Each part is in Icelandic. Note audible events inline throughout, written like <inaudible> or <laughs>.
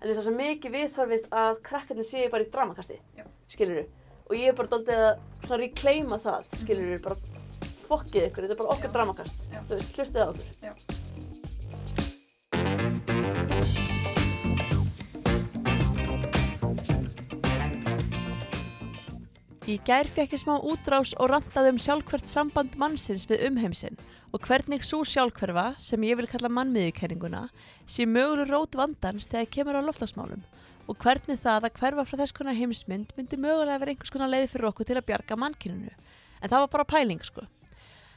en þú það er svo mikið viðþorfið að krakkarnir séu bara í dramakasti skilur og ég er bara doldið að reclaima það skilur bara fokkið ykkur, þetta er bara okkar dramakast. Þú veist, hlustið á okkur. Já. Í gær fekk ég smá útrás og rantaði um sjálfkvært samband mannsins við umheimsinn og hvernig svo sjálfkverfa, sem ég vil kalla mannmiðjukenninguna, sé möguleg rót vandans þegar kemur á loftasmálum og hvernig það að hverfa frá þess konar heimsmynd myndi mögulega vera einhvers konar leið fyrir okkur til að bjarga mannkyninu. En það var bara pæling, sko.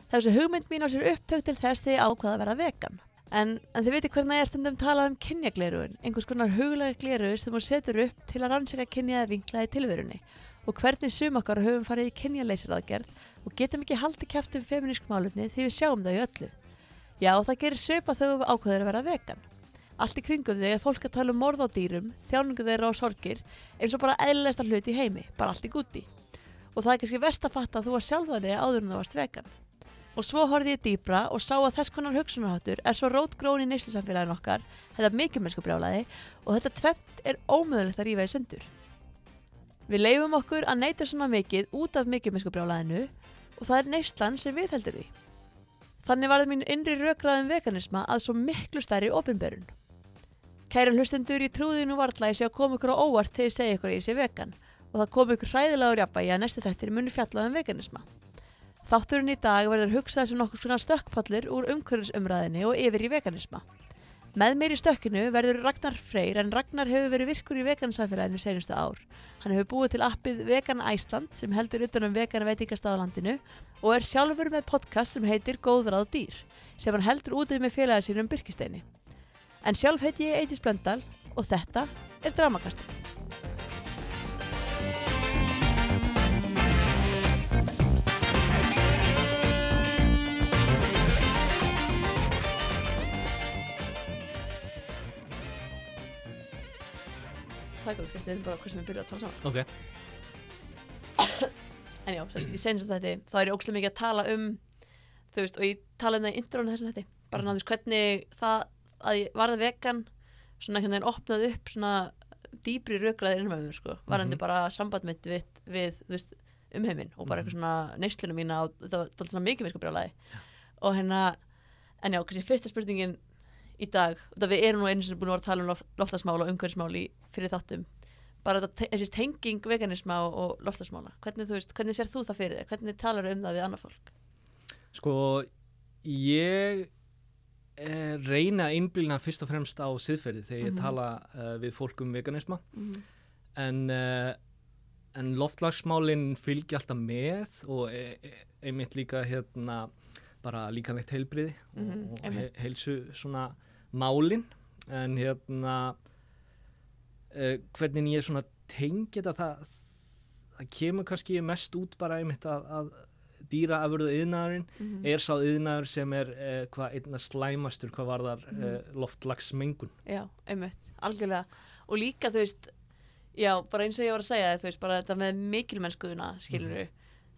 Þessi hugmynd mín á sér upptök til þess þegar ég ákvaða að vera vegan. En, en þið veitir hvernig ég er stundum talað um kynjagleruun, einhvers konar huglega gleru sem hún setur upp til að rannsaka kynjaða vinkla í tilverunni og hvernig sum okkar höfum farið í kynjaleysiraðgerð og getum ekki haldið kæft um feminísk málefni því við sjáum þau öllu. Já, það gerir þegar við ákveður að vera vegan. Allt í kringum þig er fólk að tala um morð á dýrum, þjáningu þeirra og sorgir eins og bara eðlilegsta hluti í heimi, bara allt í gúti. Og það er kannski verst að fatta að þú var sjálf þannig áður en þú varst vegan. Og svo horfði ég dýbra og sá að þess konar hugsunarháttur er svo rótgrón í neyslusamfélagin okkar, þetta mikið mennsku brjálaði og þetta tvent er ómöðulegt að rífa í sundur. Við leifum okkur að neyta svona mikið út af mikið mennsku brjálaðinu og það er neyslan sem við heldur því. Þannig varði mín innri rökraðum veganisma að svo miklu stærri opinberun. Kæra hlustendur, ég trúði nú varla að ég sé að koma ykkur á óvart þegar ég segi ykkur að ég sé vegan og það kom ykkur hræðilega úr jafnvægi að næstu þettir muni fjalla um veganisma. Þátturinn í dag verður hugsað sem nokkur svona stökkfallur úr umhverfisumræðinni og yfir í veganisma. Með mér í stökkinu verður Ragnar Freyr en Ragnar hefur verið virkur í vegansamfélaginu senustu ár. Hann hefur búið til appið Vegan Æsland sem heldur utan um vegan veitingastað á landinu og er sjálfur með podcast sem heitir Góðráð dýr sem hann heldur útið með félagið sínum Byrkisteini. En sjálf heiti ég Eitís Blöndal og þetta er Dramakastið. Takk fyrir fyrst, þetta er bara sem við byrjuðum að tala saman. Ok, <coughs> En já, sérst, ég senst þetta, þá er ég ógslum mikið að tala um, þú veist, og ég tala um það í intrónu þessum þetta, bara náttúrulega hvernig það að ég varði vegan, svona einhvern veginn opnaði upp svona dýbri með mér, sko, varandi Mhm. bara samband mitt við, við, veist, umheiminn og bara eitthvað svona neyslunum mína og þetta var mikið mér sko brjálæði og hérna, en já, kannski fyrsta spurningin í dag, þetta við erum nú einu sem búin að vera að tala um loft, loftasmál og umhverfismál í fyrir þáttum bara þetta, þessi tenging veganisma og, og loftasmála hvernig, veist, hvernig sér þú það fyrir þér hvernig talar um það við annað fólk sko ég eh, reyna að innblýna fyrst og fremst á siðferði þegar ég Mhm. tala uh, við fólk um veganisma mm. en, uh, en loftlagsmálinn fylgja alltaf með og e e einmitt líka hérna bara líkanlegt heilbriði Mhm, og he einmitt. heilsu svona málin en hérna uh, hvernig ég svona tengi þetta það, það kemur kannski mest út bara einmitt að, að dýra afurðu yðnaðurinn Mm. er sá yðnaður sem er uh, hvað einna slæmastur hvað varðar Mhm. uh, loftlagsmengun já, einmitt, algjörlega og líka þú veist já, bara eins og ég var að segja þú veist, bara þetta með mikilmennskuðuna skilur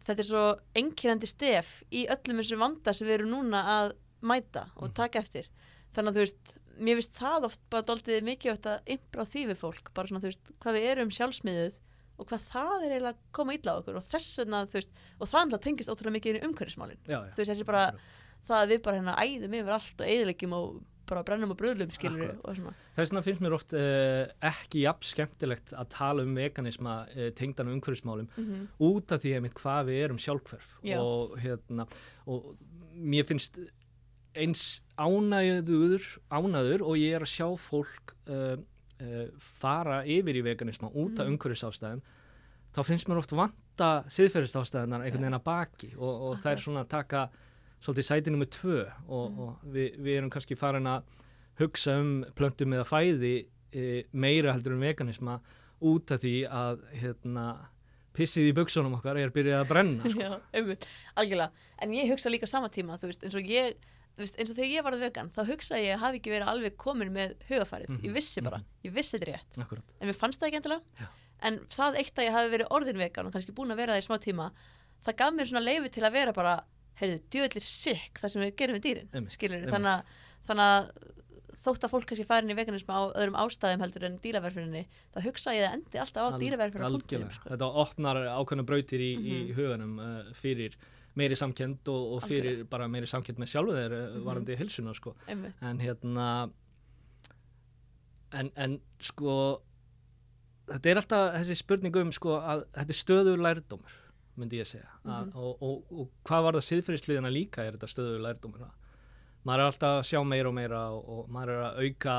þetta er svo einkirandi stef í öllum þessum vanda sem við erum núna að mæta og Mhm. taka eftir þannig að þú veist, mér finnst það oft bara daldið mikið að ymbra því við fólk bara svona þú veist, hvað við erum sjálfsmiðuð og hvað það er eiginlega að koma á okkur og þess vegna, þú veist, og það náttúrulega tengist ótrúlega mikið inn í umhverfismálin já, já. þú veist, þessi bara, það að við bara hérna æðum yfir allt og eðilegjum og bara brennum og bröðlum skilur Akkurat. og svona vegna finnst mér oft uh, ekki jafn skemmtilegt að tala um veganisma uh, tengdan umhverfismálum mm -hmm. út af því einmitt hvað við erum sjálfhverf Já. og hérna og mér finnst eins ánæður, ánæður og ég er að sjá fólk uh, uh, fara yfir í veganisma út af Mhm. umhverfisástæðum þá finnst mér oft vanta siðferðisástæðunar einhvern veginn að baki og, og það er svona að taka svolítið sæti nummer tvö og, Mhm. og við, við erum kannski farin að hugsa um plöntum eða fæði e, meira heldur um veganisma út af því að hérna, pissið í buksunum okkar er byrjað að brenna sko. <laughs> Já, einmitt, algjörlega en ég hugsa líka sama tíma, þú veist, eins og ég veist, eins og þegar ég varð vegan, þá hugsaði ég að hafi ekki verið alveg komin með hugafærið Mhm, ég vissi bara, mhm. ég vissi þetta rétt Akkurat. en mér fannst það ekki endilega Já. en það eitt að ég hafi verið orðin vegan og kannski búin að vera það í smá tíma það gaf mér svona leifi til að vera bara heyrðu, djöðlir sikk það sem við gerum við dýrin Einmitt, skilur, einmitt. þannig þannig að þótt að fólk kannski farin í veganismu á öðrum ástæðum heldur en dýraverfuninni þá hugsa ég það endi alltaf á punktinum sko. þetta opnar ákveðna brautir í, í Mhm. huganum uh, fyrir meiri samkend og, og fyrir bara meiri samkend með sjálfu þeir uh, Mhm. varandi hilsuna sko. Einmitt. en hérna en, en sko þetta er alltaf þessi spurning um sko að þetta er stöður lærdómur myndi ég segja að, Mhm. og, og, og hvað var það siðfyrirsliðina líka er þetta stöður lærdómur að maður er alltaf að sjá meira og meira og, og maður er að auka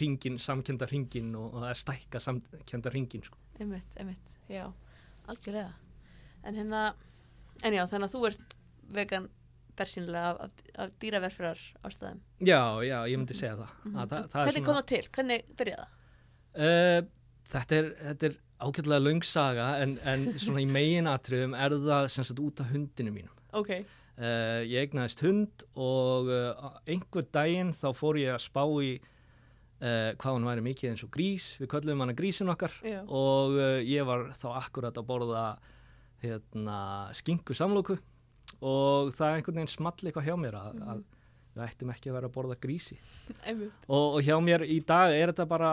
ringin, samkenda ringin og, og að stækka samkenda ringin sko. einmitt, einmitt, já, algjörlega en hérna en já, þannig að þú ert vegan bersýnilega af, af, af dýraverfurar ástæðum já, já, ég myndi segja það, Mhm. að, það, það er hvernig kom það til, hvernig byrjaði það? Uh, þetta er, er ágætlega löngsaga en, en svona í meginatriðum er það sem sagt út af hundinu mínum. ok, Uh, ég egnaðist hund og uh, einhver daginn þá fór ég að spá í uh, hvað hann væri mikið eins og grís, við köllum hana grísin okkar já, og uh, ég var þá akkurat að borða hérna, skinku samlóku og það einhvern veginn small eitthvað hjá mér að, að við ættum ekki að vera að borða grísi. <laughs> Og, og hjá mér í dag er þetta bara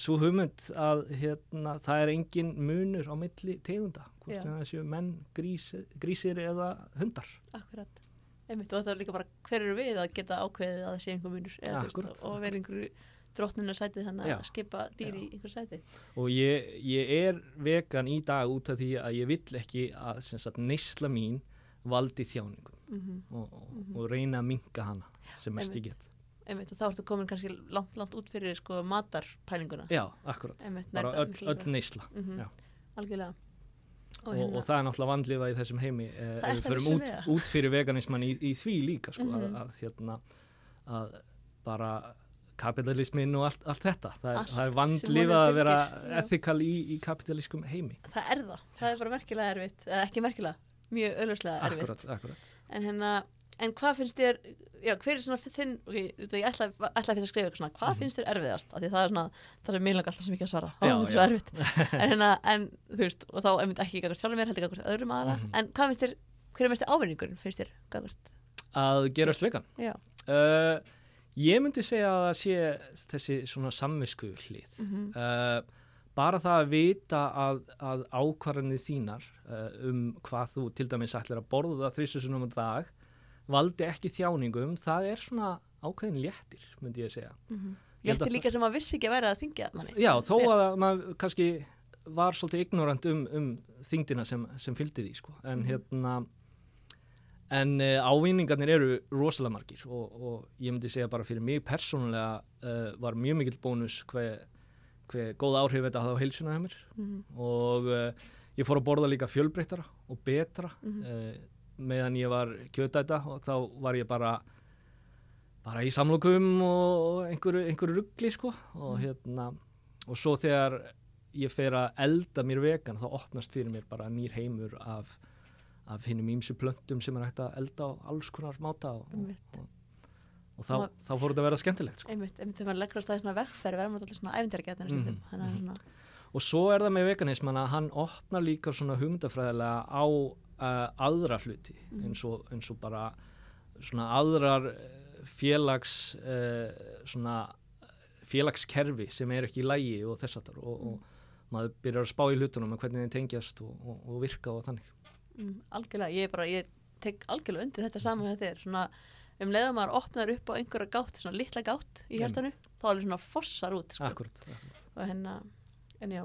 svo hugmynd að hérna, það er engin munur á milli tegunda, hvort sem það séu menn, grís, grísir eða hundar. Akkurat. Einmitt, og þetta er líka bara hver eru við að geta ákveðið að það sé einhver munur? Eða, veist, og vera einhverju drottnuna sætið þannig að skipa dýr í einhver sæti. Og ég, ég er vegan í dag út af því að ég vill ekki að sagt, neysla mín valdi þjáningum Mm og, og, og reyna að minka hana sem mest ég get. Einmitt, og þá ertu komin kannski langt, langt út fyrir sko matarpælinguna. Já, akkurat. Einmitt, Bara öll, öll neysla. Mhm, já. Algjörlega. Og, og það er náttúrulega vandlifa í þessum heimi eh, Það ef við förum út, út fyrir veganisman í, í því líka sko, Mhm. að, að, hérna, að bara kapitalismin og allt, allt þetta það er, það er honum að vera ethikal í, í kapitalískum heimi það er það. Það er bara merkilega erfitt. Eða ekki merkilega, mjög auðvitslega erfitt. akkurat, akkurat En hérna, en hvað finnst þér, já, hver er svona þinn, ok, þetta ég ætla, ætla að skrifa eitthvað svona, hvað Mhm. finnst þér erfiðast? Af því það er svona, það er mjög alltaf sem ekki að svara, Já, þetta er svo erfitt. en hérna, en þú veist, og þá ekki gagvart sjálfur mér, heldur gagvart öðrum aðra, Mhm. en hvað finnst þér, hver er mest ávinningurinn, finnst þér að gerast vegan ég myndi segja að það sé þessi svona samvisku hlið Mm uh, bara það að vita að, að ákvarðanir þínar uh, um hvað þú til dæmis ætlar að borða þrísusunum á dag valdi ekki þjáningum, það er svona ákveðin léttir, myndi ég segja -hmm. Ég held Létti að líka sem að vissi ekki að vera að þingja manni. Já, þó að maður kannski var svolítið ignorant um, um þingdina sem, sem fylgdi því, sko. En Mhm. hérna, en uh, ávinningarnir eru rosalega margir og, og ég myndi segja bara fyrir mig persónulega uh, var mjög mikill bónus hver, hver góð áhrif þetta hafði á heilsuna hjá mér Mm og uh, ég fór að borða líka fjölbreyttara og betra Mhm. uh, meðan ég var kjötæta og þá var ég bara bara í samlokum og einhverju, einhverju ruggli sko og Mhm. hérna og svo þegar ég fer að elda mér vegan þá opnast fyrir mér bara nýr heimur af, af hinnum ímsu plöntum sem er hægt að elda á alls konar máta og, og, og, þá, þá fór þetta að vera skemmtilegt sko. Einmitt, einmitt þegar maður leggur á staði svona vegferð, verður maður alltaf svona Mhm, þannig að mhm. svona, Og svo er það með veganisman að hann opnar líka svona hugmyndafræðilega á uh, aðra hluti Mhm. eins, og, eins og bara svona aðrar eh, félags uh, svona félagskerfi sem er ekki í lægi og þess aftar og, og maður byrjar að spá í hlutunum og hvernig þeir tengjast og, og, og virka og þannig. Mm, algjörlega, ég er bara, ég tek algjörlega undir þetta saman þetta er, svona, um leiðum maður opnar upp á einhverja gátt, svona litla gátt í hjartanu, þá alveg svona fossar út, sko, Akkurat. akkurat. og hérna, en já,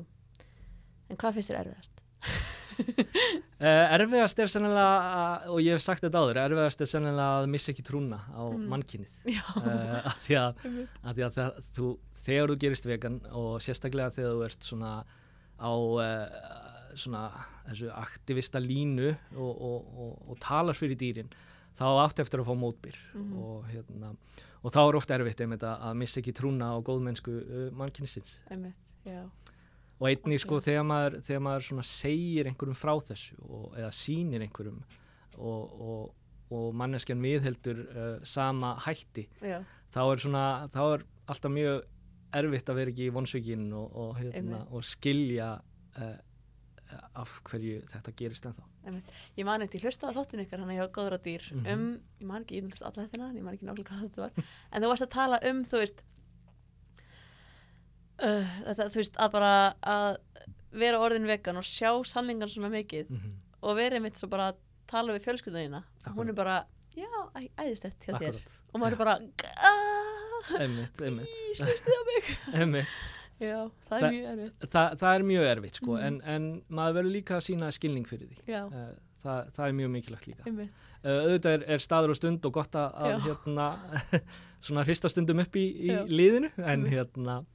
en hvað finnst þér erfiðast? Uh, <laughs> erfiðast er sennilega, og ég hef sagt þetta áður, erfiðast er sennilega að missa ekki trúna á Mm. mannkynið. <laughs> Já, Uh, að því að að því að það, þú, þegar þú gerist vegan og sérstaklega þegar þú ert svona á uh, svona þessu aktivista línu og, og, og, og talar fyrir dýrin þá átt eftir að fá mótbyr. Mhm. og, hérna, og þá er ofta erfitt einmitt að, að missa ekki trúna á góðmennsku uh, mannkynsins. Og einnig sko þegar maður, þegar maður svona segir einhverjum frá þessu og, eða sýnir einhverjum og, og, og manneskjan viðheldur uh, sama hætti já, þá er svona, þá er alltaf mjög erfitt að vera ekki í vonsvíkin og, og, hérna, skilja uh, af hverju þetta gerist ennþá. Ég man eitthvað, ég hlustaði á þáttun ykkar hann að ég hafa góðra dýr Mhm. um, ég man ekki, ég hlustaði alla þetta, ég man ekki nákvæmlega hvað þetta var, en þú varst að tala um, þú veist, uh, þetta, þú veist, að bara að vera orðin vegan og sjá sannlingan svona mikið mm og vera einmitt svo bara að tala við fjölskylduðina hún er bara, já, æ, æðislegt hjá þér. Og maður er bara "Ah, einmitt, í slustið á mig. <laughs> já, það Það- er mjög erfitt. Þa, það er mjög erfitt sko, Mhm. en, en maður verður líka að sína skilning fyrir því. Já, uh, það, það er mjög mikilvægt líka. Einmitt, uh, auðvitað er, er staður og stund og gott að, hérna, <laughs> svona hrista stundum upp í, í liðinu en Einmitt. hérna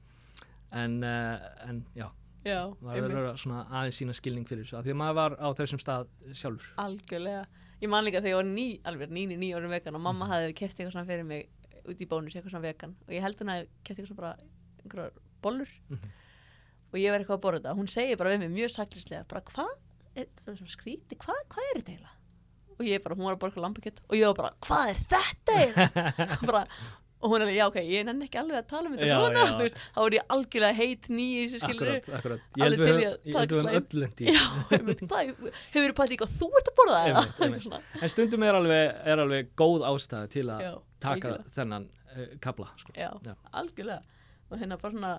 en, uh, en já, já, maður verður að svona aðeins sína skilning fyrir þessu af því að maður var á þessum stað sjálfur. Algjörlega. Ég man líka þegar ég var ný, alveg níni, ný orðin vegan og mamma hafði keft eitthvað svona fyrir mig út í bónus, eitthvað svona vegan. Og ég held hann að keft eitthvað svona bara einhverjar bollur Mhm. og ég var eitthvað að borða þetta hún segir bara við mig mjög saklislega bara hvað, þetta er svona skríti hvað, hvað er þetta eiginlega og ég bara, hún var að borga lambakjött og ég var bara, hvað er þetta eiginlega <laughs> og hún er alveg, já ok, ég nenni ekki alveg að tala um þetta Já, svona, já. þú veist, þá er ég algjörlega heit í þessu skilur akkurat, akkurat ég held við höfum- að ég held taka við höfum slæm. öll lendi <laughs> já, einmitt, það hefur verið pælt líka þú ert að borða það Einmitt, einmitt. En stundum er alveg, er alveg góð ástæða til að taka algjörlega. þennan uh, kabla sko. já, Já. algjörlega og hérna bara svona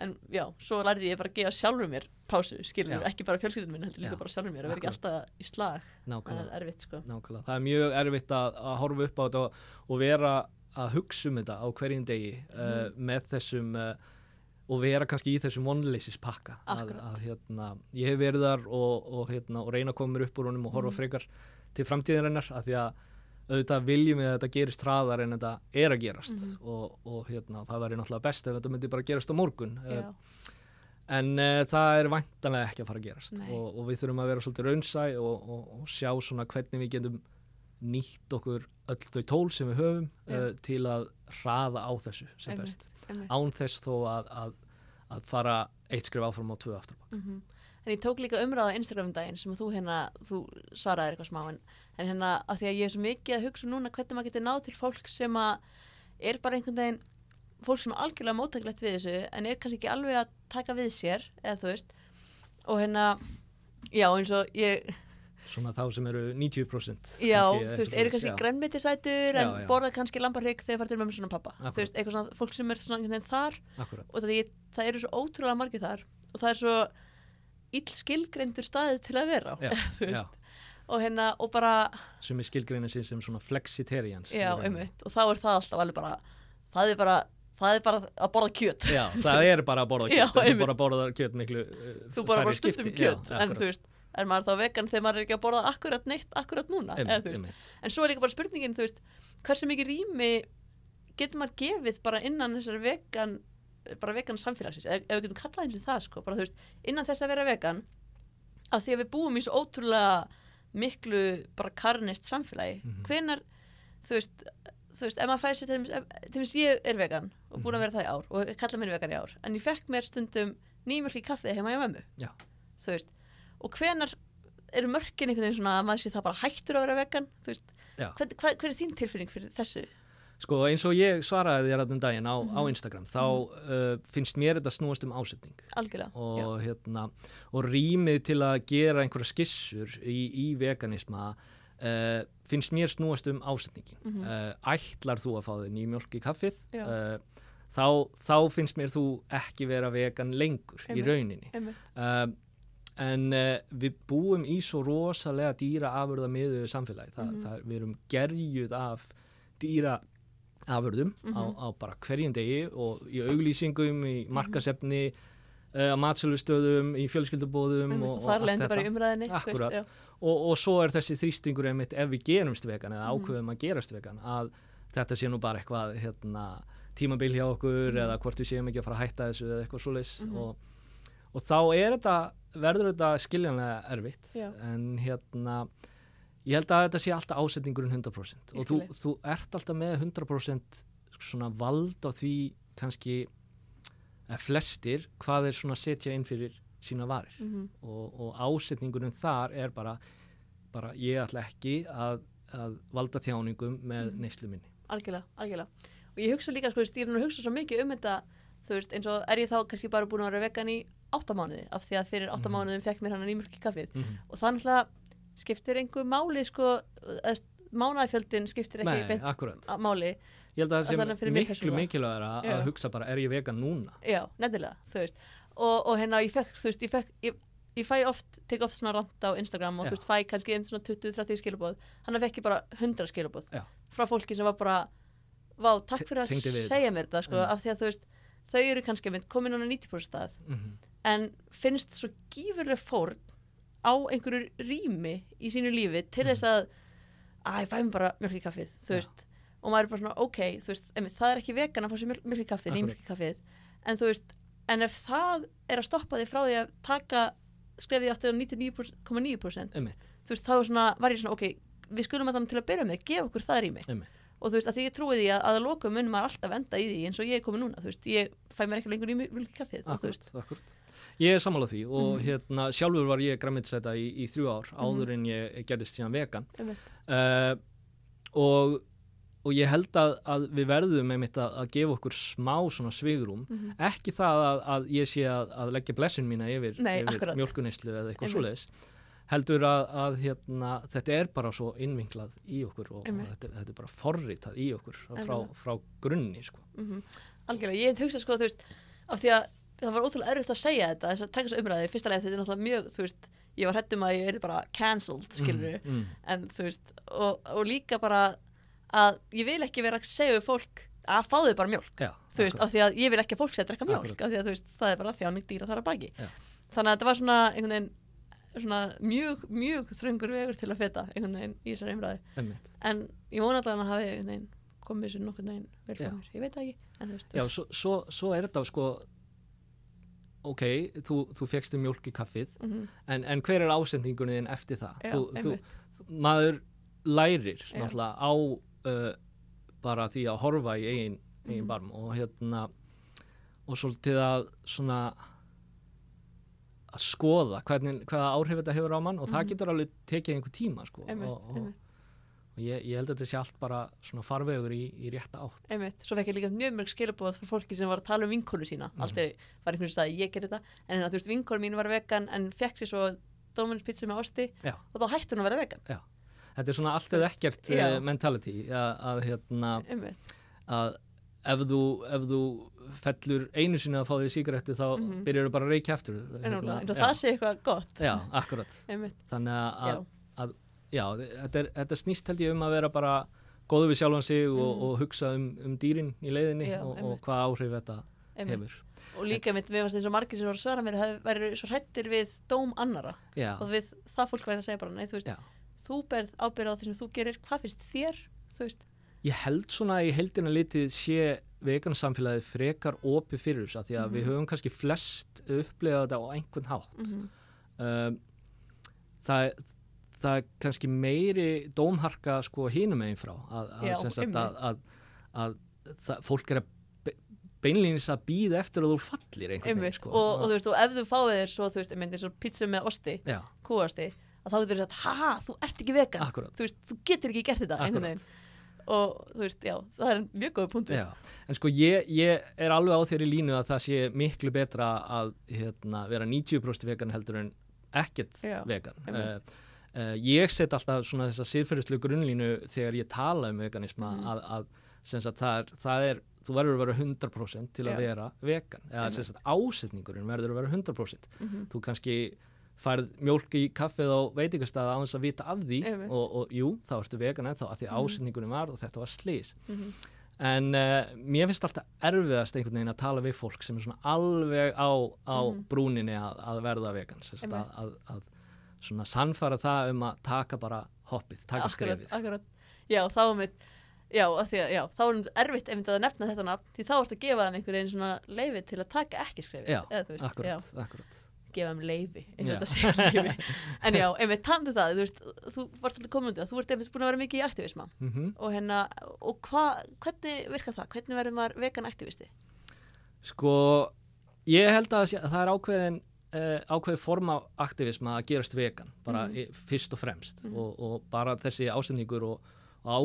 en já, svo lærði ég bara að gefa sjálfur mér pásu, skilur mér, ekki bara fjölskyldun minn heldur líka bara sjálfur mér, að vera ekki alltaf í slag það nákvæmlega er erfitt sko Nákvæmlega, það er mjög erfitt að, að horfa upp á þetta og, og vera að hugsa um þetta á hverjum degi uh, Mhm. með þessum uh, og vera kannski í þessum vonleysispakka að, Akkurat. að hérna, ég hef verið þar og, og, hérna, og reyna að koma mér upp úr honum og horfa Mhm. frekar til framtíðarinnar af því að auðvitað viljum við að þetta gerist hraðar en þetta er að gerast. Mhm. og, og hérna, það væri náttúrulega best ef þetta myndi bara gerast á morgun. Já, en uh, það er væntanlega ekki að fara að gerast. Og, og við þurfum að vera svolítið raunsæ og, og, sjá svona hvernig við getum nýtt okkur öll þau tól sem við höfum uh, til að hraða á þessu sem best. einmitt. án þess þó að, að, að fara eitt skrif áfram á tvö aftur á bak. En ég tók líka umræða á Instagram um daginn sem þú hérna, þú svaraðir eitthvað smá en, en hérna, af því að ég er svo mikið að hugsa núna hvernig maður getur náð til fólk sem að er bara einhvern veginn fólk sem er algjörlega móttaklegt við þessu en er kannski ekki alveg að taka við sér eða þú veist og hérna, já eins og ég svona þá sem eru 90% Já, kannski, þú veist, eru kannski já. grænmetisætur en Já, borða kannski lambarhygg þegar farið til mömmu svona pappa Akkurat. þú veist, eitthvað svona, fólk sem er svona þar Akkúrat. og það, það eru svo ótrúlega margir þar og það er svo ill skilgreindur staðið til að vera á Já, <laughs> þú já. og hérna og bara, sem er skilgreina sér sem svona flexitarians já, einmitt og þá er það alltaf alveg bara það er bara, það er bara að borða kjöt Já, það er bara að borða <laughs> Já, kjöt, þú einmitt. bara borða kjöt miklu uh, þú bara bara stundum skipti. Já, kjöt en þú veist, er maður þá vegan þegar maður er ekki að borða akkurat neitt, akkurat núna eða, Einmitt, þú veist, einmitt. En svo er líka bara spurningin, þú veist, hversu mikið rými getur maður gefið bara innan þessar vegan, bara vegan samfélagsins, ef, ef við getum kallað eins og það, sko, bara þú veist, innan þess að vera vegan, af því að við búum í svo ótrúlega miklu bara karnist samfélagi, Mhm. hvenar, þú veist, þú veist, ef maður fæði sér til til dæmis ég er vegan og búin að Mhm. vera það í ár og kalla mér vegan í ár, en ég fekk mér stundum nýmjölk í kaffið heima í mömmu, Já. þú veist, og hvenar eru mörkin einhvern veginn svona að maður sé það bara hættur að vera vegan, þú veist, Já. Hvern, hver, hver er þín tilfinning fyrir þessu? Sko eins og ég svaraði þér um daginn á, á Mhm. Instagram þá uh, finnst mér þetta snúast um ásetning og, hérna, og rýmið til að gera einhverja skissur í, í veganisma uh, finnst mér snúast um ásetningin Mhm. uh, ætlar þú að fá þig nýmjólk í kaffið uh, þá, þá finnst mér þú ekki vera vegan lengur í Einmitt. rauninni Einmitt. uh, en uh, við búum í svo rosalega dýra afurða miðu samfélagi Þa, Mhm. það, við erum gerjuð af dýra afurðum á, Mhm. á bara hverjum degi og í auglýsingum, Mhm. í markasefni uh, á matsölustöðum, í fjölskyldubóðum og, Og er allt lendi bara í þetta. já. og, og svo er þessi þrýstingur einmitt ef við gerumst vegan eða Mhm. ákveðum að gerast vegan að þetta sé nú bara eitthvað hérna, tímabil hjá okkur Mhm. eða hvort við séum ekki að fara að hætta þessu eða eitthvað svoleiðis Mhm. og, og þá er þetta verður þetta skiljanlega erfitt Já. en hérna ég held að þetta sé alltaf ásetningurinn 100% Ég og þú, þú ert alltaf með 100% svona vald á því kannski eða flestir hvað er svona að setja inn fyrir sína varir Mhm. og, og ásetningurinn þar er bara, bara ég ætla ekki að, að valda þjáningum með Mhm. neyslu minni Algjörlega, algjörlega. Og ég hugsa líka, sko, stýrinn að hugsa svo mikið um þetta, þú veist, eins og er ég þá kannski bara búin að vera vegan í áttamánuði, af því að fyrir áttamánuðum fekk mér hann að nýmjölk í kaffið. mm Og það náttúrulega skiptir einhver máli, sko, eða mánaðafjöldin skiptir ekki Nei, máli. Ég held að það sé miklu mikilvægara að Já. hugsa bara er ég vegan núna? Já, nefnilega, þú veist. Og, og hérna, ég fekk, þú veist, ég fekk ég, ég fæ oft, tek oft svona rant á Instagram og Já. þú veist, fæ kannski einn svona 20-30 skilabóð hann fekk ég bara 100 skilabóð Já. frá fólki sem var bara vá, takk fyrir að Tengdi við segja mér þetta, sko, Mm. af því að þú veist þau eru kannski komin á 90% stað. Mm en finnst svo gífurlega fórn á einhverju rými í sínu lífi til þess að að ég fæ mér bara mjölk í kaffið og maður er bara svona ok veist, einmitt, það er ekki vegan að fá sér mjölk, í kaffið í kaffið. En veist, en ef það er að stoppa því frá því að taka skrefið áttið á 99,9% einmitt, þú veist, þá svona, var ég svona ok við skulum að þannig til að byrja með, gefa okkur það rými. Og þú veist, að því ég trúi því að, að lokum mun maður alltaf enda í því eins og ég er komin núna þú veist, ég fæ mér ekki lengur í mjölk í kaffið Akkurat, akkurat. Ég er sammála því og Mhm. hérna sjálfur var ég græmitsæta í, í þrjú ár áður en ég gerðist síðan vegan. Uh, og, og ég held að, að við verðum einmitt að, að gefa okkur smá svona svigrum mhm, ekki það að, að ég sé að, að leggja blessin mína yfir, yfir akkurat. mjölkuneyslu eða eitthvað svoleiðis heldur að, að hérna, þetta er bara svo innvinklað í okkur og, og þetta, þetta er bara forritað í okkur frá, frá grunni sko. mhm. algjörlega, ég hef hugsað sko, þú veist af því að það var ótrúlega erfitt að segja þetta þess að taka þessu umræði, fyrsta leið þetta er náttúrulega mjög þú veist, ég var hættum að ég er bara cancelled, skilur mm, mm, en þú veist, og, og líka bara að ég vil ekki vera að segja við fólk að fá þau bara mjólk já, þú veist, akkurat. af því að ég vil ekki að fólk sé að drekka mjólk Akkurat. af því að þú veist, það er bara þjáning dýra þar að baki. Já. þannig að þetta var svona einhvern veginn svona mjög, mjög þröngur vegur til að feta einhvern veginn í þessari umræði en ég vona allavega að hafi einhvern veginn komið þessu nokkurn veginn vel frá mér, ég veit það ekki en þú veist, Já, svo, svo, svo er þetta sko ok, þú, þú fegstu mjólk í kaffið mhm, en, en hver er ásendingunni þinn eftir það? já, þú, þú, maður lærir Já. náttúrulega á uh, bara því að horfa í eigin, eigin Mhm. barm og hérna og svolítið að svona að skoða hvernig, hvaða áhrif þetta hefur á mann og það Mhm. getur alveg tekið einhver tíma sko. einmitt, og, og, og ég, ég held að þetta sé allt bara svona farvegur í, í rétta átt. Einmitt. Svo fekk ég líka mjög mörg skilabóð frá fólki sem var að tala um vinkonu sína. Mhm. aldrei var einhvern veginn að ég gerði þetta en hérna, þú veist, vinkonu mín var vegan en fekk sér svo Dominus pizza með osti Já. og þá hætti hún að vera vegan. Þetta er svona allt eða ekkert Já. uh, mentality. Að, að hérna að ef þú, ef þú fellur einu sinni að fá því sígaretti þá Mhm. byrjar þú bara að reykja en Hérna, já. það sé eitthvað gott. Já, akkurat. Þannig að, já, að já, þetta, er, þetta snýst held ég um að vera bara góðu við sjálfan sig og, Mhm. og hugsa um, um dýrin í leiðinni Já, og, og hvað áhrif þetta einmitt hefur. og líka einmitt, við varst eins og margir sem voru að svara mér hef- væru svo hrættir við dóm annara Já, og við það fólk væri að segja bara, nei, þú veist Já. þú berð ábyrð á því sem þú gerir, hvað finnst þér þú veist, ég held svona í heldina litið sé vegansamfélagið frekar opið fyrir þess að því að Mhm. við höfum kannski flest upplegað þetta á einhvern hátt. mm um, það, það er kannski meiri dómharka sko hinum einn frá að, að, Já, að, að, fólk er að be- beinlínis að býða eftir að þú fallir einhvern veginn sko. og, og þú veist, og ef þú fáið þér svo, þú veist, einmitt eins og pizza með osti kúasti, að þá getur þú sagt, haha, þú ert ekki vegan. Akkurat. Þú veist, þú getur ekki gert þetta einhvern veginn. Og þú veist, já, það er mjög góð punktur. Já, en sko ég, ég er alveg á þeirri línu að það sé miklu betra að hérna, vera 90% vegan heldur en ekkert Já, vegan. Uh, uh, ég set alltaf svona þessa siðferðislu grunnlínu þegar ég tala um veganisma Mhm. að, að sagt, það, er, það er, þú verður að vera 100% til að Já. vera vegan. Eða sem sagt, ásetningurinn verður að vera 100%. Mhm. Þú kannski færð mjólk í kaffið á veitingastæða á þess að vita af því Einmitt. og, og jú, þá ertu vegan ennþá að því Mhm. ásetningurinn var og þetta var slís. Mhm. En uh, mér finnst alltaf erfiðast einhvern veginn að tala við fólk sem er svona alveg á, á Mhm. brúninni að, að verða vegan. Að, að svona sannfara það um að taka bara hoppið, taka akkurat, skrefið. akkurat. já, þá er mitt já, að, já, þá er mitt erfitt einmitt að nefna þetta nafn, því þá ertu að gefa þeim einhvern veginn svona leifi til að taka ekki skrefið Já, eða veist, já, Akkurat, akkurat. gefa þeim leifi eins og þetta sé leifi <laughs> en já, einmitt tandi það, þú veist þú varst alltaf í það, þú ert einmitt búin að vera mikið í aktivisma. Mm og hérna, og hva, hvernig virkar það, hvernig verður maður vegan aktivisti? Sko, ég held að það er ákveðin uh, ákveðin form af aktivisma að gerast vegan, bara Mhm. í, fyrst og fremst Mhm. og, og bara þessi ásendingur og, og á,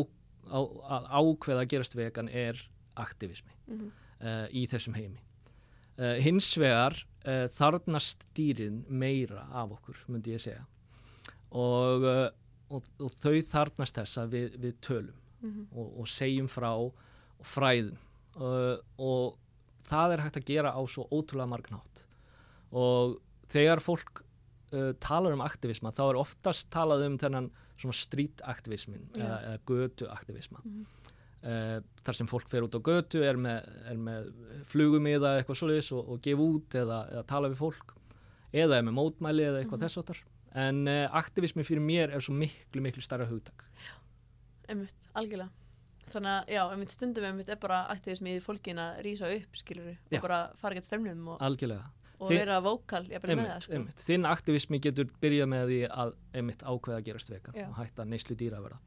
á, að ákveða að gerast vegan er aktivismi. mm -hmm. uh, í þessum heimi. Uh, hins vegar þarnast dýrin meira af okkur, myndi ég segja. Og, og, og þau þarnast þess að við, við tölum Mhm. og, og segjum frá fræðum og það er hægt að gera á svo ótrúlega margnátt og þegar fólk uh, talar um aktivisma þá er oftast talað um þennan svona streetaktivismin Já. eða, eða götuaktivisma Mhm. uh, þar sem fólk fer út á götu er með, er með flugumiða eitthvað svoleiðis og, og gefa út eða, eða tala við fólk eða er með mótmæli eða eitthvað Mhm. þess áttar en uh, aktivismi fyrir mér er svo miklu miklu starra hugtak einmitt, algjörlega þannig að, já, einmitt stundum einmitt er bara aktivismi í fólkin að rísa upp, skilur Já. og bara fara gett stömmnum og, algjörlega og Þi- vera vókal, sko. þinn aktivismi getur byrjað með því að einmitt ákveða að gerast vegan Já. og hætta neyslu dýraverða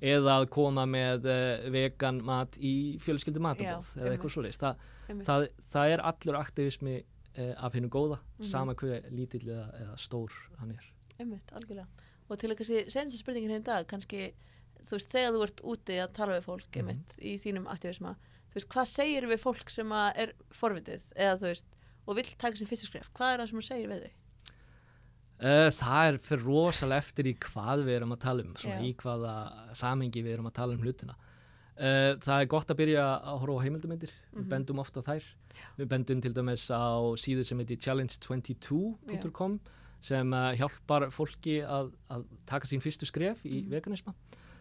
eða að koma með uh, vegan mat í fjölskyldu matabóð eða einmitt. eitthvað svoleiðis. Þa, einmitt, það, það er allur aktivismi uh, af hennu góða Mhm. sama hver lítill eða, eða stór hann er. Einmitt, algjörlega. Og til að kannski, senstu spurningin hérna í dag kannski, þú veist, þegar þú ert úti að tala við fólk, Mhm. einmitt, í þínum aktivisma þú veist, hvað segir við fólk sem að er forvitið, eða þú veist og vill taka sér fyrsta skref, hvað er það sem þú segir við þau? Uh, það er fyrir rosalega eftir í hvað við erum að tala um, svona Já. í hvaða samhengi við erum að tala um hlutina. Uh, það er gott að byrja að horfa á heimildamindir, við Mhm. bendum ofta þær. Við bendum til dæmis á síður sem heitir challenge22.com sem uh, hjálpar fólki að, að taka sín fyrstu skref í Mhm. veganisma.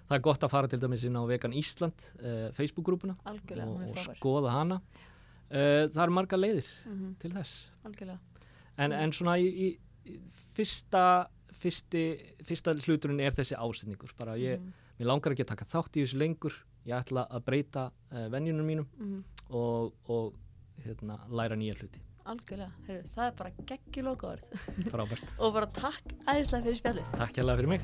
Það er gott að fara til dæmis inn á Vegan Ísland uh, Facebook-grúpuna og, og skoða hana. Uh, það eru marga leiðir mm til þess. Algjörlega, En, Mm. en svona í, í, fyrsta, fyrsti, fyrsta hluturinn er þessi ásetningur. Bara ég, Mhm, mér langar ekki að taka þátt í þessu lengur. Ég ætla að breyta uh, venjunum mínum mhm. og, og hérna, læra nýja hluti. algjörlega, Heyrðu, það er bara geggjulóka orð Frábært. <laughs> og bara takk æðislega fyrir spjallið Takk hérlega fyrir mig.